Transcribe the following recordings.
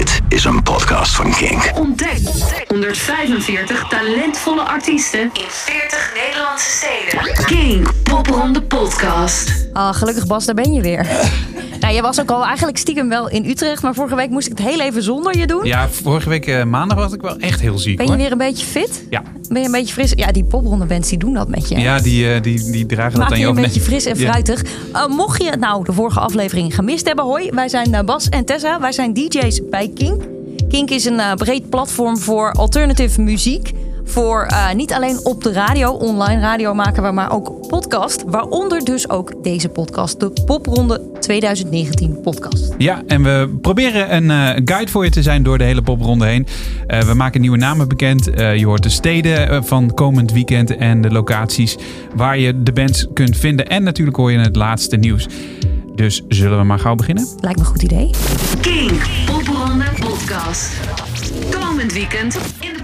Dit is een podcast van Kink. Ontdek 145 talentvolle artiesten in 40 Nederlandse steden. Kink Popronde Podcast. Ah, gelukkig Bas, daar ben je weer. nou, je was ook al eigenlijk stiekem wel in Utrecht, maar vorige week moest ik het heel even zonder je doen. Ja, vorige week eh, maandag was ik wel echt heel ziek Ben je hoor. weer een beetje fit? Ja. Ben je een beetje fris? Ja, die poprondebands die doen dat met je. Ja, die, eh, die, die dragen dat aan je je een over. beetje fris en Ja. fruitig. Eh, mocht je nou de vorige aflevering gemist hebben, hoi. Wij zijn Bas en Tessa. Wij zijn DJ's bij Kink. Kink is een breed platform voor alternative muziek. Voor eh, niet alleen op de radio, online radio maken we, maar ook podcast. Waaronder dus ook deze podcast, de Popronde 2019 podcast. Ja, en we proberen een eh, guide voor je te zijn door de hele popronde heen. Eh, we maken nieuwe namen bekend. Eh, je hoort de steden van komend weekend en de locaties waar je de bands kunt vinden. En natuurlijk hoor je het laatste nieuws. Dus zullen we maar gauw beginnen? Lijkt me een goed idee. Kink Popronde Podcast. Komend weekend in de.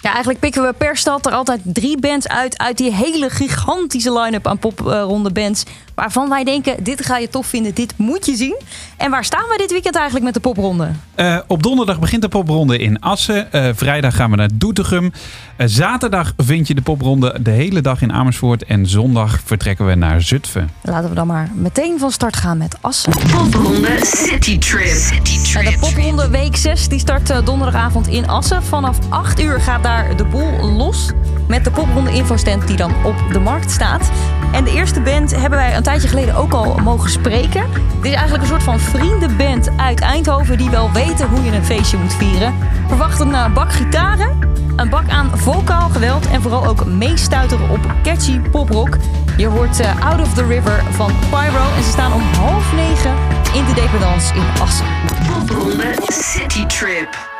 Ja, eigenlijk pikken we per stad er altijd drie bands uit. Uit die hele gigantische line-up aan popronde bands. Waarvan wij denken, dit ga je tof vinden, dit moet je zien. En waar staan we dit weekend eigenlijk met de popronde? Eh, op donderdag begint de popronde in Assen. Eh, vrijdag gaan we naar Doetinchem. Eh, zaterdag vind je de popronde de hele dag in Amersfoort. En zondag vertrekken we naar Zutphen. Laten we dan maar meteen van start gaan met Assen. Popronde City Trip. De popronde week 6 die start donderdagavond in Assen. Vanaf 8 uur gaat daar de boel los. Met de popronde infostand die dan op de markt staat. En de eerste band hebben wij een tijdje geleden ook al mogen spreken. Dit is eigenlijk een soort van vriendenband uit Eindhoven... die wel weten hoe je een feestje moet vieren. Verwacht een bak gitaren, een bak aan vocaal geweld... en vooral ook meestuiteren op catchy poprock. Je hoort eh, Out of the River van Pyro... en ze staan om half negen in de Dependance in Assen. City Trip.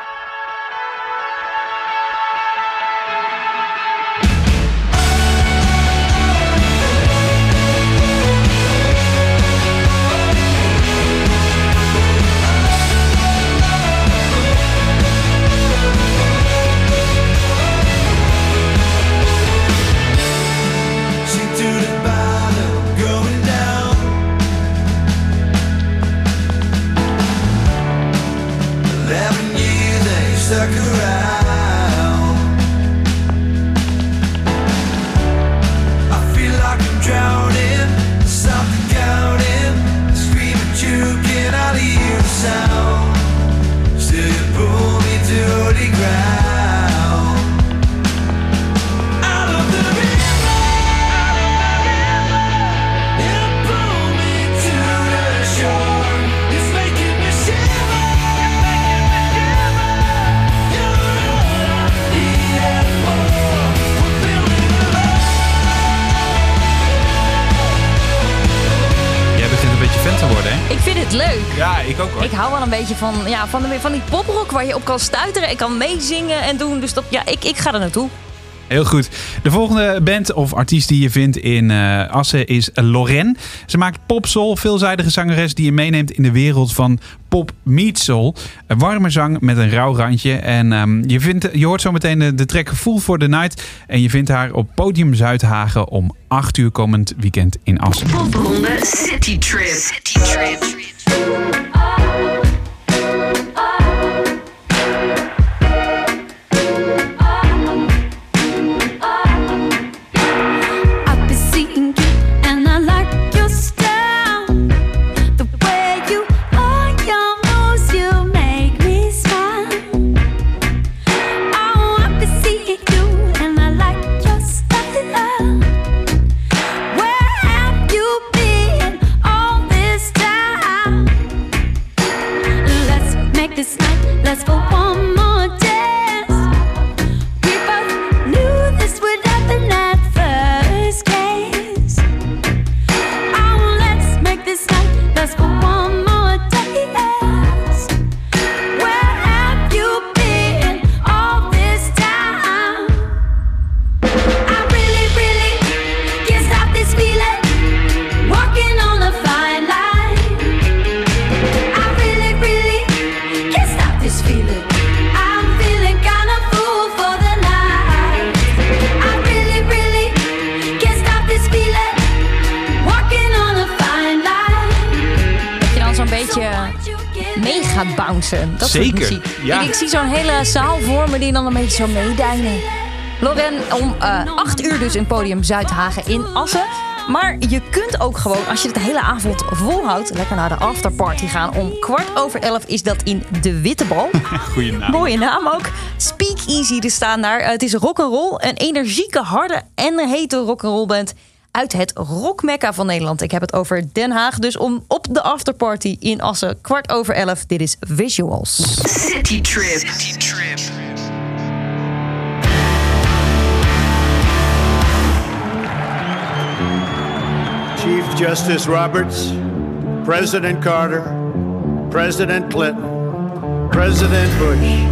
Van, ja, van, de, van die poprock waar je op kan stuiteren en kan meezingen en doen. Dus dat, ja, ik, ik ga er naartoe. Heel goed. De volgende band of artiest die je vindt in eh, Assen is Loren. Ze maakt popsoul, veelzijdige zangeres die je meeneemt in de wereld van pop meets soul. Een warme zang met een rauw randje. En ehm, je, vindt, je hoort zo meteen de, de track Full for the Night. En je vindt haar op Podium Zuidhagen om 8 uur komend weekend in Assen. Popronde City Trip. City Trip. Soort Zeker, muziek. ja. Ik, ik zie zo'n hele zaal voor me die dan een beetje zo meedijnen. Loren, om eh 8 uur dus in podium Zuidhagen in Assen. Maar je kunt ook gewoon, als je het de hele avond volhoudt... lekker naar de afterparty gaan. Om kwart over elf is dat in de Wittebal. Goeie naam. Mooie naam ook. Speak Easy, er staan daar. Eh, Het is rock'n'roll. Een energieke, harde en hete rock'n'roll band uit het rockmekka van Nederland. Ik heb het over Den Haag. Dus om op de afterparty in Assen, kwart over elf. Dit is Visuals. City Trip. Chief Justice Roberts, President Carter, President Clinton, President Bush,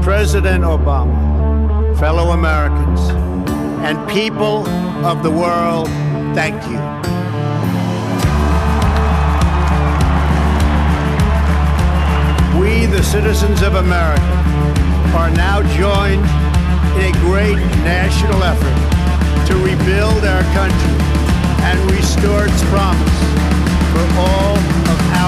President Obama, fellow Americans, and people of the world, thank you. We, the citizens of America, are now joined in a great national effort to rebuild our country and restore its promise for all of our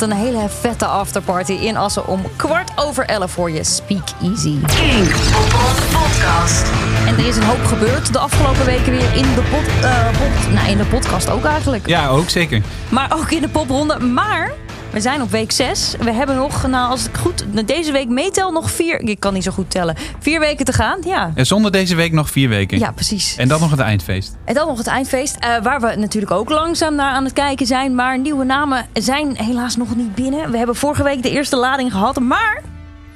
met een hele vette afterparty in Assen om kwart over elf voor je Speak Easy. Kink op podcast. En er is een hoop gebeurd de afgelopen weken weer in de, pod, pod- nou, in de podcast ook eigenlijk. Ja, ook zeker. Maar ook in de popronde. Maar we zijn op week 6. We hebben nog, nou, als ik goed deze week meetel, nog vier. Ik kan niet zo goed tellen. Vier weken te gaan. Ja, En zonder deze week nog vier weken. ja precies. En dan nog het eindfeest. En dan nog het eindfeest, eh, waar we natuurlijk ook langzaam naar aan het kijken zijn. Maar nieuwe namen zijn helaas nog niet binnen. We hebben vorige week de eerste lading gehad, maar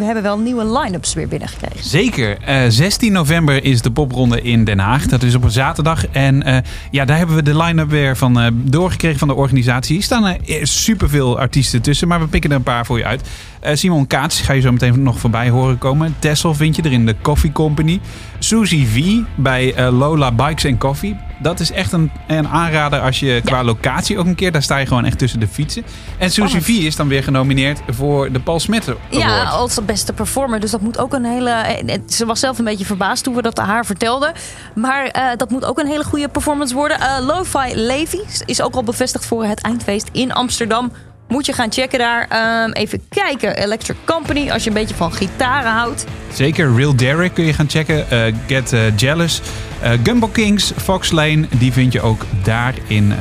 we hebben wel nieuwe line-ups weer binnengekregen. Zeker. Eh 16 november is de popronde in Den Haag. Dat is op een zaterdag. En eh, ja, daar hebben we de line-up weer van eh, doorgekregen van de organisatie. Hier staan er superveel artiesten tussen, maar we pikken er een paar voor je uit. Eh, Simon Kaats ga je zo meteen nog voorbij horen komen. Tessel vind je er in de Coffee Company. Suzy V bij eh, Lola Bikes and Coffee. Dat is echt een, een aanrader als je qua locatie ook een keer... daar sta je gewoon echt tussen de fietsen. En Suzy V is dan weer genomineerd voor de Paul Smit Award. Ja, als beste performer. Dus dat moet ook een hele. eh, Ze was zelf een beetje verbaasd toen we dat haar vertelden. Maar eh, dat moet ook een hele goede performance worden. Eh Lo-Fi Levi is ook al bevestigd voor het eindfeest in Amsterdam. Moet je gaan checken daar. Ehm, even kijken. Electric Company, als je een beetje van gitaren houdt. Zeker, Real Derek kun je gaan checken. Eh, Get eh, Jealous. Eh Gumball Kings, Fox Lane, die vind je ook daar in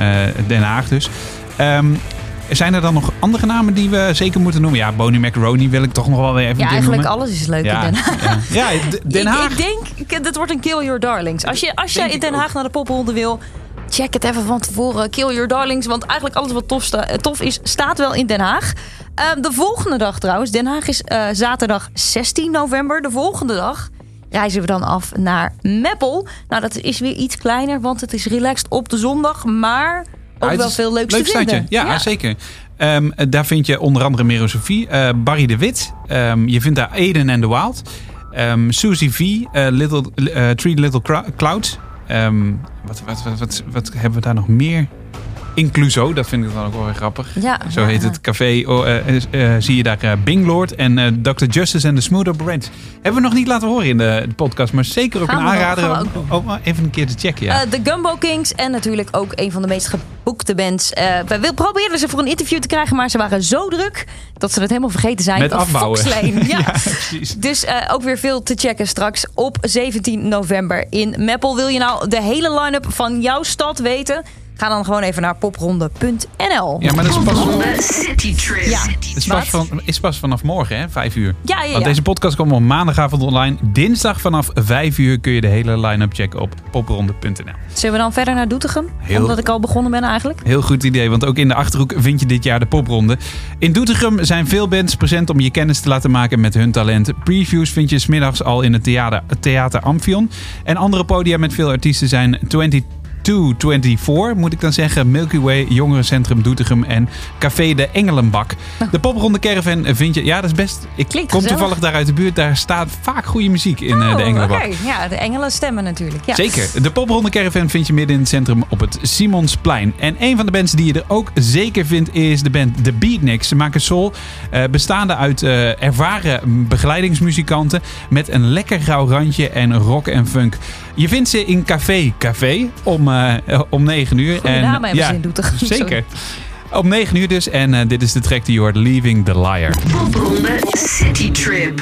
Den Haag dus. Ehm, zijn er dan nog andere namen die we zeker moeten noemen? Ja, Bonnie Macaroni wil ik toch nog wel weer even Ja, eigenlijk noemen. alles is leuk Ja, in Den Haag. ja. Den Ik- Haag. Ik, denk, dit wordt een Kill Your Darlings. Als je, als jij in Den Haag ook. naar de popronde wil, check het even van tevoren. Kill Your Darlings. Want eigenlijk alles wat tof, sta- eh, tof is, staat wel in Den Haag. Ehm, de volgende dag trouwens, Den Haag is eh, zaterdag 16 november. De volgende dag reizen we dan af naar Meppel. Nou, dat is weer iets kleiner, want het is relaxed op de zondag. Maar ook Ah, wel veel leuks leuk te vinden. Ja, zeker. Ehm, daar vind je onder andere Mero Sophie, eh, Barry de Wit. Ehm, je vindt daar Eden and the Wild. Suzy V, eh, Little, Three Little Clouds. Ehm, wat, wat, hebben we daar nog meer? Incluso, dat vind ik dan ook wel weer grappig. Ja, Zo heet ja. het café. Oh, eh, eh, eh, zie je daar eh, Bing Lord en Dr. Justice en de Smooth Operations. Hebben we nog niet laten horen in de, de podcast, maar zeker ook Gaan een aanrader om, ook om maar even een keer te checken. Ja. De Gumbo Kings en natuurlijk ook een van de meest geboekte bands. We probeerden ze voor een interview te krijgen, maar ze waren zo druk dat ze het helemaal vergeten zijn. Met afbouwen. Ja. Ja. Dus ook weer veel te checken straks op 17 november in Meppel. Wil je nou de hele line-up van jouw stad weten? Ga dan gewoon even naar popronde.nl. ja, maar dat is pas, Popronde City Trip. Ja. is pas, van, is pas vanaf morgen, hè? Vijf uur. Ja, ja, Want deze podcast komt op maandagavond online. Dinsdag vanaf 5 uur kun je de hele line-up checken op popronde.nl. Zullen we dan verder naar Doetinchem? Heel- Omdat ik al begonnen ben eigenlijk. Heel goed idee, want ook in de Achterhoek vind je dit jaar de popronde. In Doetinchem zijn veel bands present om je kennis te laten maken met hun talent. Previews vind je smiddags al in het theater, het theater Amphion. En andere podia met veel artiesten zijn 2224, moet ik dan zeggen. Milky Way, Jongerencentrum Doetinchem en Café de Engelenbak. De popronde caravan vind je... Ja, dat is best... Ik Klinkt kom gezellig. toevallig daar uit de buurt. Daar staat vaak goede muziek in eh, de Oh, Engelenbak. Ja, de engelen stemmen natuurlijk. Ja. Zeker. De popronde caravan vind je midden in het centrum op het Simonsplein. En een van de bands die je er ook zeker vindt is de band The Beatniks. Ze maken soul, eh, bestaande uit eh, ervaren begeleidingsmuzikanten met een lekker grauw randje en rock en funk. Je vindt ze in Café Café om, om 9 uur. Goeie naam hebben ze in Doetinchem. Sorry. Zeker. Om 9 uur dus. En eh, dit is de track die je hoort, Leaving the Liar. Popronde City Trip.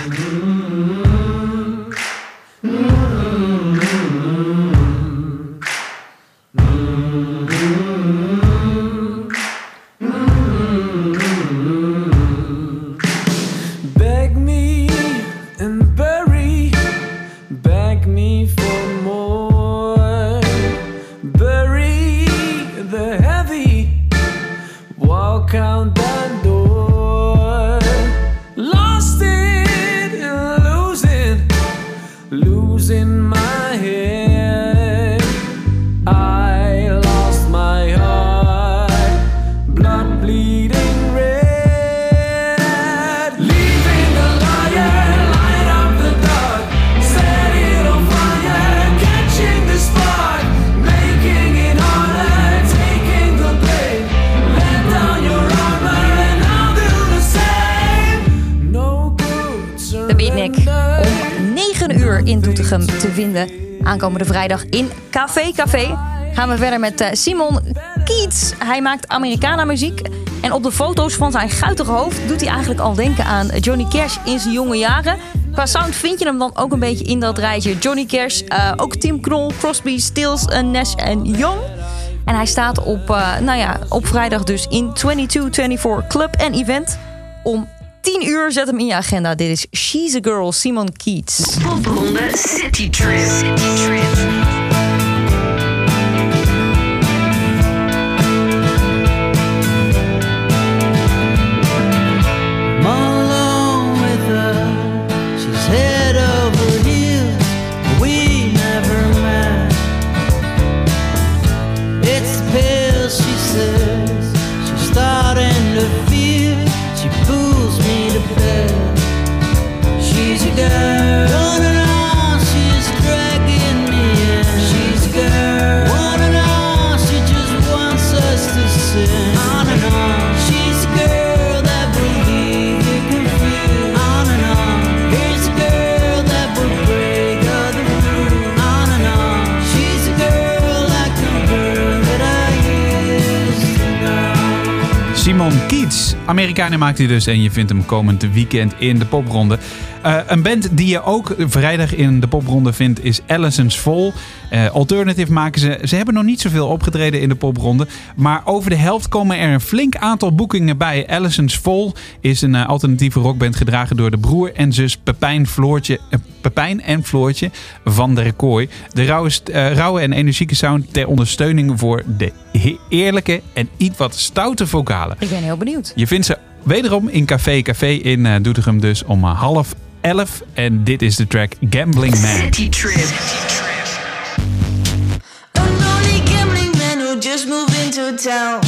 Te vinden. Aankomende vrijdag in Café Café gaan we verder met eh, Simon Keats. Hij maakt Americana muziek. En op de foto's van zijn guitige hoofd doet hij eigenlijk al denken aan Johnny Cash in zijn jonge jaren. Qua sound vind je hem dan ook een beetje in dat rijtje. Johnny Cash, eh, ook Tim Knol, Crosby, Stills, eh, Nash en Young. En hij staat op, nou ja, op vrijdag dus in 2224 Club en Event. Om 10 uur zet hem in je agenda. Dit is She's a Girl, Simon Keats. Popronde City Trip. City Trip. I'm alone Simon Keats. Amerikanen maakt hij dus en je vindt hem komend weekend in de popronde. Eh, een band die je ook vrijdag in de popronde vindt is Allison's Fall. Eh, alternative maken ze. Ze hebben nog niet zoveel opgetreden in de popronde. Maar over de helft komen er een flink aantal boekingen bij. Allison's Fall is een eh, alternatieve rockband gedragen door de broer en zus Pepijn, Floortje, Pepijn en Floortje van der Kooi. De rauwe, rauwe en energieke sound ter ondersteuning voor de eerlijke en iets wat stoute vocalen. Ik ben heel benieuwd. Je vindt ze wederom in Café Café in Doetinchem dus om half elf. En dit is de track Gambling Man. City Trip. Just moved into town.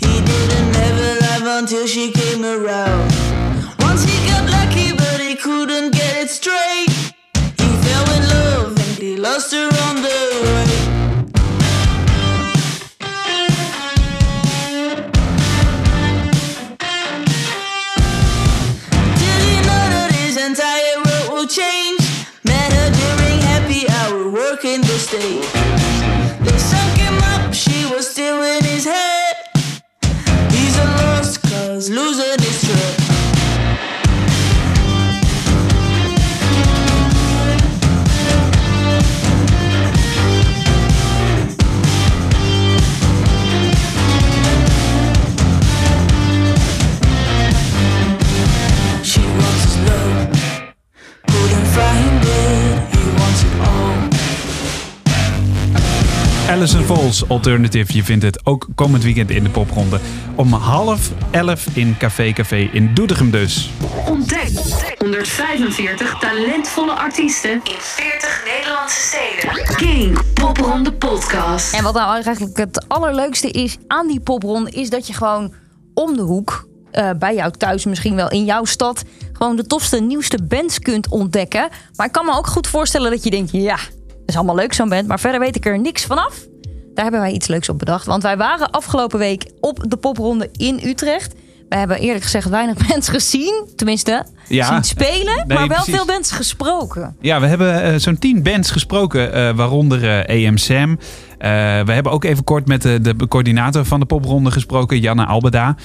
He didn't life until she came around. Once he got lucky, but he couldn't get it straight. He fell in love and he lost her Allison Falls Alternative. Je vindt het ook komend weekend in de popronde. Om half elf in Café Café in Doetinchem dus. Ontdek 145 talentvolle artiesten in 40 Nederlandse steden. King Popronde Podcast. En wat nou eigenlijk het allerleukste is aan die popronde... is dat je gewoon om de hoek, eh, bij jou thuis misschien wel in jouw stad... gewoon de tofste, nieuwste bands kunt ontdekken. Maar ik kan me ook goed voorstellen dat je denkt... ja, is allemaal leuk zo'n band, maar verder weet ik er niks vanaf. Daar hebben wij iets leuks op bedacht. Want wij waren afgelopen week op de popronde in Utrecht. We hebben eerlijk gezegd weinig bands gezien. Tenminste, Ja. zien spelen. Nee, maar wel precies. veel bands gesproken. Ja, we hebben eh, zo'n tien bands gesproken, eh, waaronder eh AM Sam. We hebben ook even kort met de, de coördinator van de popronde gesproken, Janne Albeda.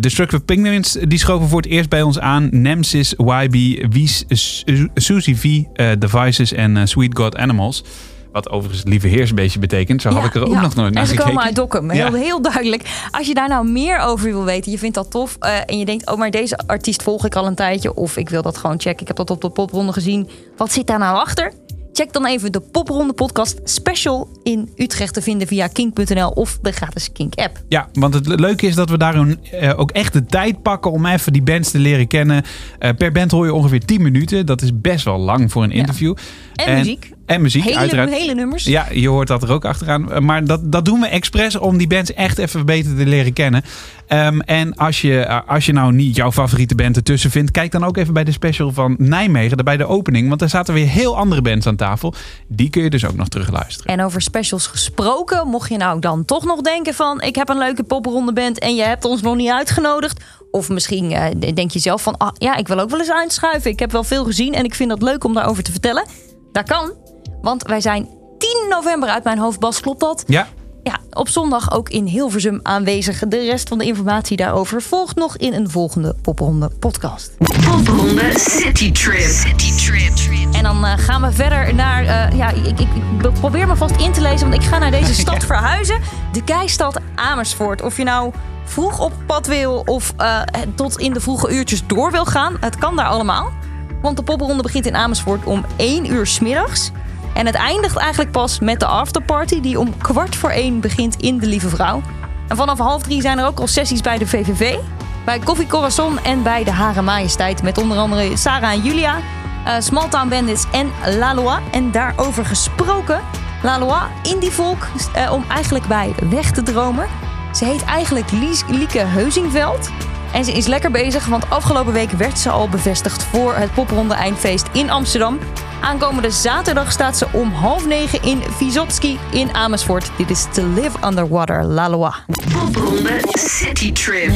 Destructive Penguins, die schoven voor het eerst bij ons aan. Nemesis, YB, Wies, Su- Suzy V, Devices en Sweet God Animals. Wat overigens lieve heersbeestje betekent. Zo had ik er ook ja. nog nooit naar En ze gekeken. komen uit Dokkum. Heel, Ja. heel duidelijk. Als je daar nou meer over wil weten, je vindt dat tof. eh, en je denkt, oh, maar deze artiest volg ik al een tijdje. Of ik wil dat gewoon checken. Ik heb dat op de popronde gezien. Wat zit daar nou achter? Check dan even de Popronde podcast special in Utrecht te vinden via kink.nl of de gratis Kink app. Ja, want het leuke is dat we daar een, eh, ook echt de tijd pakken om even die bands te leren kennen. Eh, per band hoor je ongeveer 10 minuten. Dat is best wel lang voor een interview. En muziek. En muziek, Hele, uiteraard. hele nummers. Ja, je hoort dat er ook achteraan. Eh, Maar dat, dat doen we expres om die bands echt even beter te leren kennen. Ehm, en als je, eh, als je nou niet jouw favoriete band ertussen vindt, kijk dan ook even bij de special van Nijmegen, bij de opening. Want daar zaten weer heel andere bands aan tafel. Die kun je dus ook nog terugluisteren. En over specials gesproken, mocht je nou dan toch nog denken van... ik heb een leuke popronde band en je hebt ons nog niet uitgenodigd. Of misschien eh, denk je zelf van, ah, ja, ik wil ook wel eens aanschuiven. Ik heb wel veel gezien en ik vind het leuk om daarover te vertellen. Dat kan, want wij zijn 10 november uit mijn hoofd, Bas, klopt dat? Ja, Ja, op zondag ook in Hilversum aanwezig. De rest van de informatie daarover volgt nog in een volgende popronde podcast. Popronde City Trip. City Trip. En dan eh, gaan we verder naar. eh, ja, ik, ik, ik probeer me vast in te lezen, want ik ga naar deze stad verhuizen. De keistad Amersfoort. Of je nou vroeg op pad wil of eh, tot in de vroege uurtjes door wil gaan, het kan daar allemaal. Want de popronde begint in Amersfoort om 1 uur 's middags. En het eindigt eigenlijk pas met de afterparty, die om kwart voor 1 begint in de Lieve Vrouw. En vanaf half drie zijn er ook al sessies bij de VVV, bij Koffie Corazon en bij de Hare Majesteit. Met onder andere Sarah en Julia, eh Small Bandits en Lalois. En daarover gesproken, Lalois, indie volk, eh, om eigenlijk bij weg te dromen. Ze heet eigenlijk Lies, Lieke Heuzingveld. En ze is lekker bezig, want afgelopen week werd ze al bevestigd voor het Popronde Eindfeest in Amsterdam. Aankomende zaterdag staat ze om half negen in Vizotski in Amersfoort. Dit is To Live Underwater, Lalois. Popronde City Trip.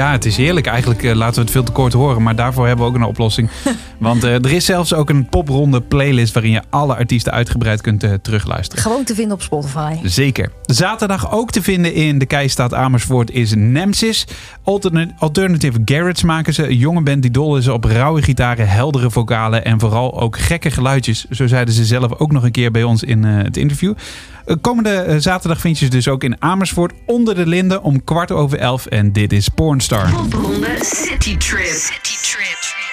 Ja, het is heerlijk. Eigenlijk eh, laten we het veel te kort horen, maar daarvoor hebben we ook een oplossing. Want eh, er is zelfs ook een popronde playlist waarin je alle artiesten uitgebreid kunt eh, terugluisteren. Gewoon te vinden op Spotify. Zeker. Zaterdag ook te vinden in de Keistad Amersfoort is Nemesis. Altern- Alternative Garage maken ze. Een jonge band die dol is op rauwe gitaren, heldere vocalen en vooral ook gekke geluidjes. Zo zeiden ze zelf ook nog een keer bij ons in eh, het interview. Komende zaterdag vind je ze dus ook in Amersfoort onder de linden om kwart over elf. En dit is Pornstar. Popronde City Trip. City Trip.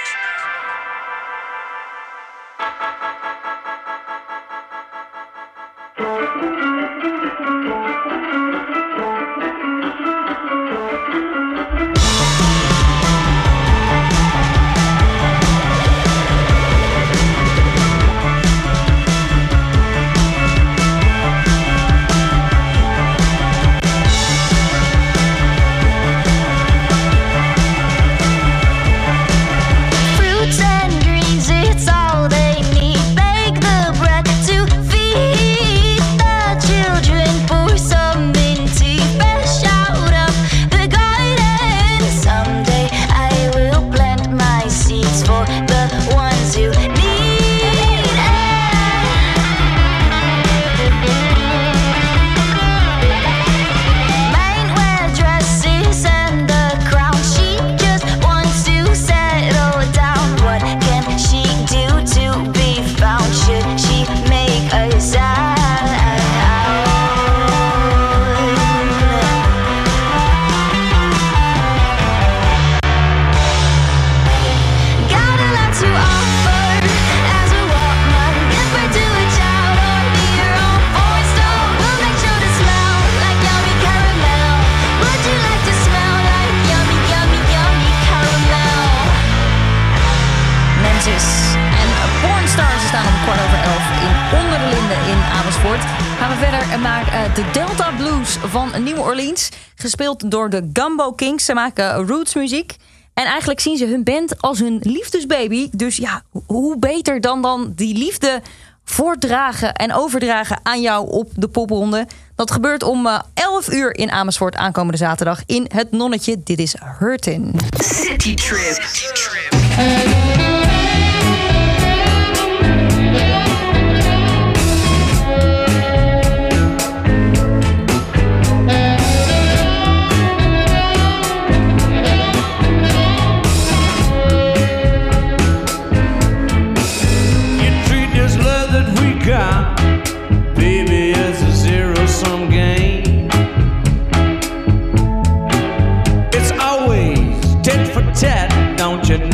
Gespeeld door de Gumbo Kings. Ze maken rootsmuziek. En eigenlijk zien ze hun band als hun liefdesbaby. Dus ja, ho- hoe beter dan dan die liefde voortdragen en overdragen aan jou op de popronde. Dat gebeurt om eh, 11 uur in Amersfoort aankomende zaterdag in het Nonnetje. Dit is Hurtin. City Trip.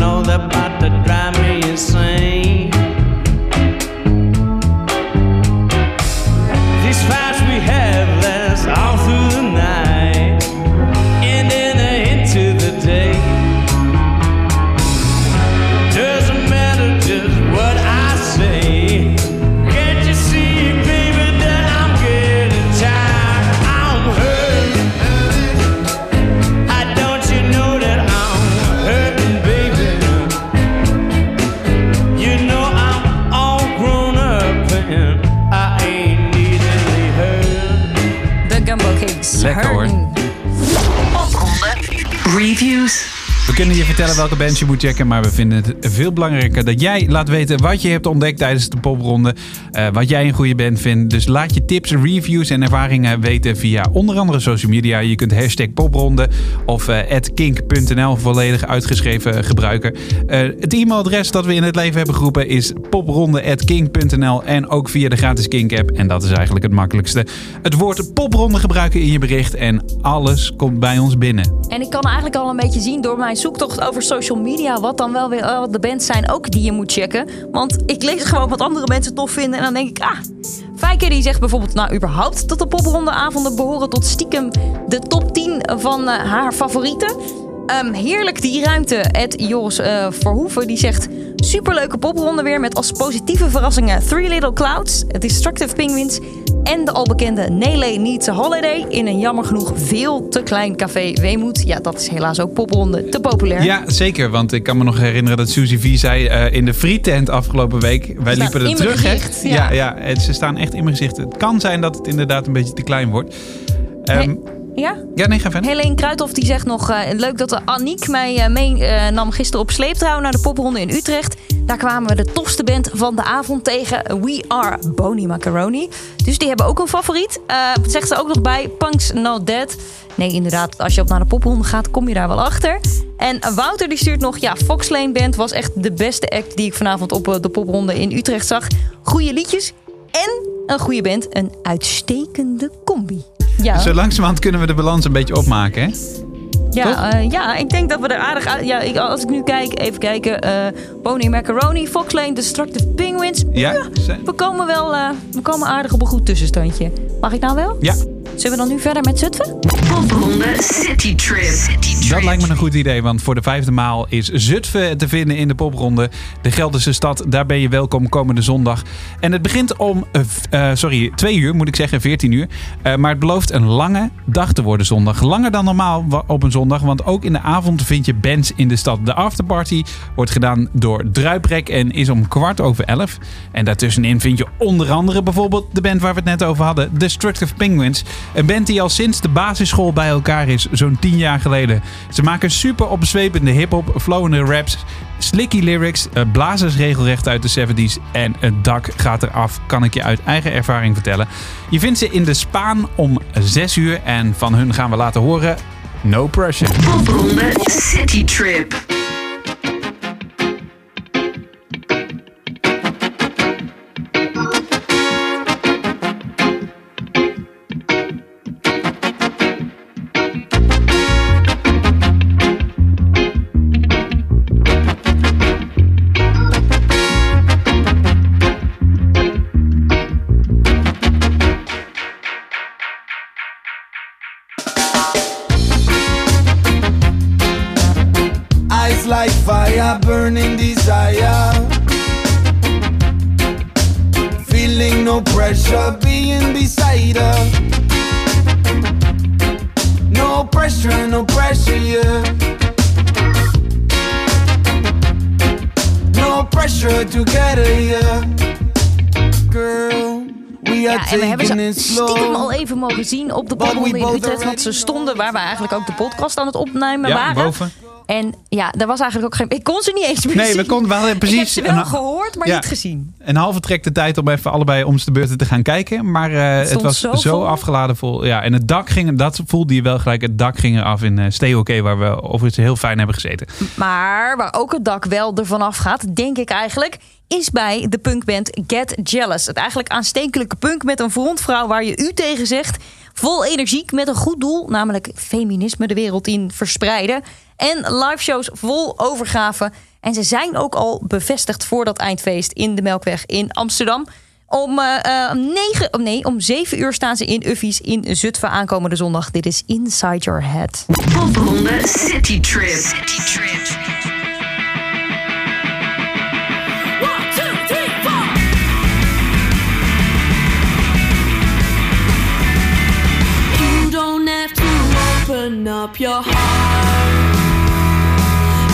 Know that vertellen welke bands je moet checken, maar we vinden het veel belangrijker dat jij laat weten wat je hebt ontdekt tijdens de popronde. eh, wat jij een goede band vindt. Dus laat je tips, reviews en ervaringen weten via onder andere social media. Je kunt hashtag popronde of eh kink.nl volledig uitgeschreven gebruiken. Eh, het e-mailadres dat we in het leven hebben geroepen is popronde.kink.nl en ook via de gratis Kink app. En dat is eigenlijk het makkelijkste. Het woord popronde gebruiken in je bericht en alles komt bij ons binnen. En ik kan eigenlijk al een beetje zien door mijn zoektocht over social media... wat dan wel weer eh, de bands zijn ook die je moet checken. Want ik lees gewoon wat andere mensen tof vinden en dan denk ik... ah, Fijke die zegt bijvoorbeeld nou überhaupt... dat de poprondeavonden behoren tot stiekem de top 10 van eh, haar favorieten... Ehm, heerlijk die ruimte. Ed Joris eh, Verhoeven die zegt... Superleuke popronde weer met als positieve verrassingen... Three Little Clouds, Destructive Penguins... en de al bekende Nele Needs a Holiday... in een jammer genoeg veel te klein café Weemoed. Ja, dat is helaas ook popronde te populair. Ja, zeker. Want ik kan me nog herinneren dat Suzy V zei eh, in de frietent afgelopen week. Wij liepen er terug, gezicht, Ja. ja. Ze staan echt in mijn gezicht. Het kan zijn dat het inderdaad een beetje te klein wordt. Ehm, Hey, ja? Ja, nee, ga verder. Helene Kruithof die zegt nog... eh, leuk dat de Aniek mij eh, meenam gisteren op sleeptrouw... naar de popronde in Utrecht. Daar kwamen we de tofste band van de avond tegen. We Are Bony Macaroni. Dus die hebben ook een favoriet. Eh, zegt ze ook nog bij. Punks Not Dead. Nee, inderdaad. Als je op naar de popronde gaat, kom je daar wel achter. En Wouter die stuurt nog... Ja, Fox Lane Band was echt de beste act... die ik vanavond op eh, de popronde in Utrecht zag. Goede liedjes en een goede band. Een uitstekende combi. Ja. Zo langzamerhand kunnen we de balans een beetje opmaken, hè? Ja, eh, ja, ik denk dat we er aardig uit... Ja, ik, als ik nu kijk, even kijken. eh Pony Macaroni, Fox Lane, Destructive Penguins. Ja? We komen wel eh, we komen aardig op een goed tussenstandje. Mag ik nou wel? Ja, Zullen we dan nu verder met Zutphen? Popronde City Trip. dat lijkt me een goed idee. Want voor de vijfde maal is Zutphen te vinden in de popronde. De Gelderse stad, daar ben je welkom komende zondag. En het begint om, eh, eh, sorry, twee uur moet ik zeggen, 14 uur. Eh, maar het belooft een lange dag te worden zondag. Langer dan normaal op een zondag, want ook in de avond vind je bands in de stad. De afterparty wordt gedaan door Druiprek en is om kwart over elf. En daartussenin vind je onder andere bijvoorbeeld de band waar we het net over hadden, Destructive Penguins. Een band die al sinds de basisschool bij elkaar is, zo'n 10 jaar geleden. Ze maken super opzwepende hip-hop, flowende raps, slicky lyrics, eh, blazers regelrecht uit de 70s en het dak gaat eraf, kan ik je uit eigen ervaring vertellen. Je vindt ze in de Spaan om 6 uur en van hun gaan we laten horen No Pressure. Popronde City Trip. Al slow. even mogen zien op de popronde in Utrecht. Want ze stonden waar we eigenlijk ook de podcast aan het opnemen Ja, waren. boven. En ja, daar was eigenlijk ook geen... Ik kon ze niet eens meer Nee, zien. we konden, we hadden Ik heb precies ze wel een, gehoord, maar Ja. niet gezien. een halve trek de tijd om even allebei om de beurten te gaan kijken. Maar eh, het was zo zo, vol. afgeladen vol. Ja, en het dak ging, dat voelde je wel gelijk. Het dak ging eraf in uh, Stay OK, waar we overigens heel fijn hebben gezeten. Maar waar ook het dak wel ervan afgaat, denk ik eigenlijk, is bij de punkband Get Jealous. Het eigenlijk aanstekelijke punk met een frontvrouw waar je u tegen zegt. Vol energiek met een goed doel, namelijk feminisme de wereld in verspreiden. En liveshows vol overgave. En ze zijn ook al bevestigd voor dat eindfeest in de Melkweg in Amsterdam. Om, eh, eh, negen, nee, om 7 uur staan ze in Uffies in Zutphen aankomende zondag. Dit is Inside Your Head. Popronde City Trip. City Trip. Up your heart.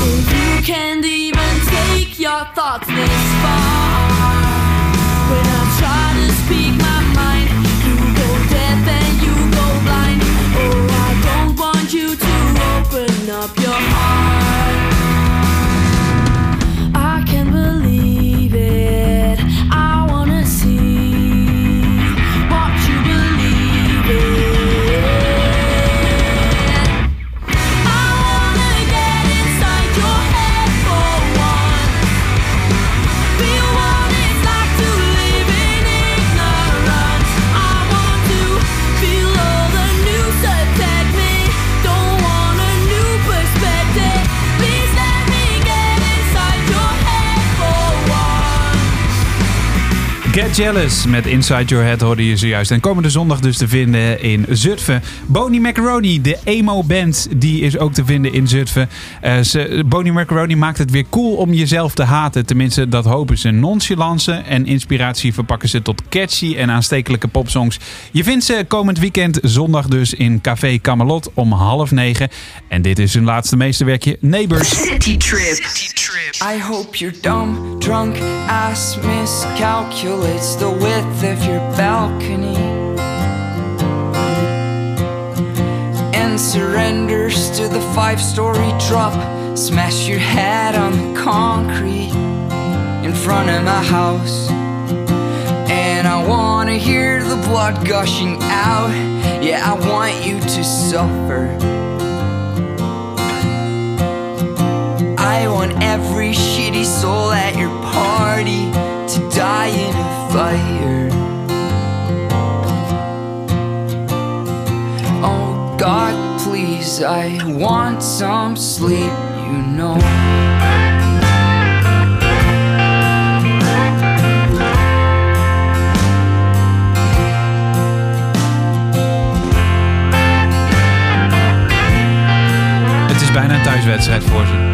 If you can't even take your thoughts this far. When I try to speak Jealous met Inside Your Head hoorde je zojuist. En komende zondag dus te vinden in Zutphen. Boney Macaroni, de emo-band, die is ook te vinden in Zutphen. Eh, ze, Boney Macaroni maakt het weer cool om jezelf te haten. Tenminste, dat hopen ze. Nonchalance en inspiratie verpakken ze tot catchy en aanstekelijke popsongs. Je vindt ze komend weekend zondag dus in Café Camelot om half negen. En dit is hun laatste meesterwerkje, Neighbors. City Trip. I hope your dumb, drunk ass miscalculates the width of your balcony and surrenders to the five story drop. Smash your head on the concrete in front of my house. And I wanna hear the blood gushing out. Yeah, I want you to suffer. I want every shitty soul at your party in a fire. Oh God, please, I want some sleep, you know. Bijna een thuiswedstrijd voor ze.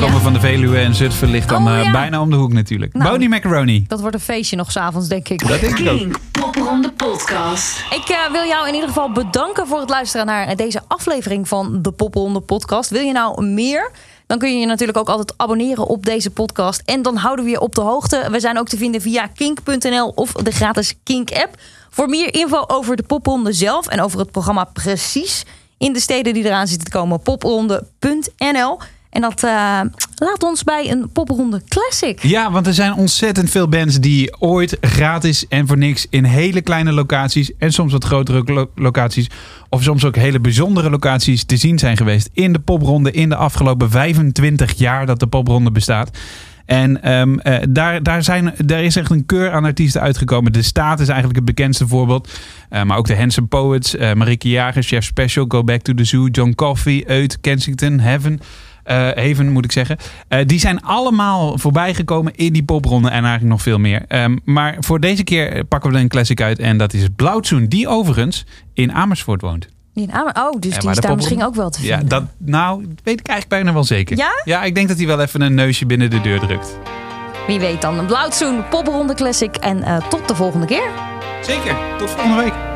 Ja. komen van de Veluwe en Zutphen ligt dan Oh, eh, ja. bijna om de hoek natuurlijk. Nou. Boney Macaroni. Dat wordt een feestje nog s'avonds, denk ik. Dat denk ik ook. Popronde Podcast. Ik eh, wil jou in ieder geval bedanken voor het luisteren naar deze aflevering van de Popronde podcast. Wil je nou meer? Dan kun je je natuurlijk ook altijd abonneren op deze podcast. En dan houden we je op de hoogte. We zijn ook te vinden via kink.nl of de gratis Kink app. Voor meer info over de popronde zelf en over het programma precies in de steden die eraan zitten te komen, popronde.nl. En dat eh, laat ons bij een popronde classic. Ja, want er zijn ontzettend veel bands die ooit gratis en voor niks in hele kleine locaties en soms wat grotere lo- locaties of soms ook hele bijzondere locaties te zien zijn geweest in de popronde in de afgelopen 25 jaar dat de popronde bestaat. En ehm, eh, daar, daar, zijn, daar is echt een keur aan artiesten uitgekomen. De Staat is eigenlijk het bekendste voorbeeld. Eh, maar ook de Handsome Poets, Marieke Jager, Chef Special, Go Back to the Zoo, John Coffey, Uit, Kensington, Heaven. Eh Haven moet ik zeggen. Eh, die zijn allemaal voorbij gekomen in die popronde en eigenlijk nog veel meer. Ehm, maar voor deze keer pakken we er een classic uit en dat is Blauwtsoen, die overigens in Amersfoort woont. In Amer- Oh, dus Ja, die is daar misschien ook wel te Ja, vinden. dat, nou, weet ik eigenlijk bijna wel zeker. Ja? Ja, ik denk dat hij wel even een neusje binnen de deur drukt. Wie weet dan. Blauwtsoen, popronde classic. En eh, tot de volgende keer. Zeker. Tot volgende week.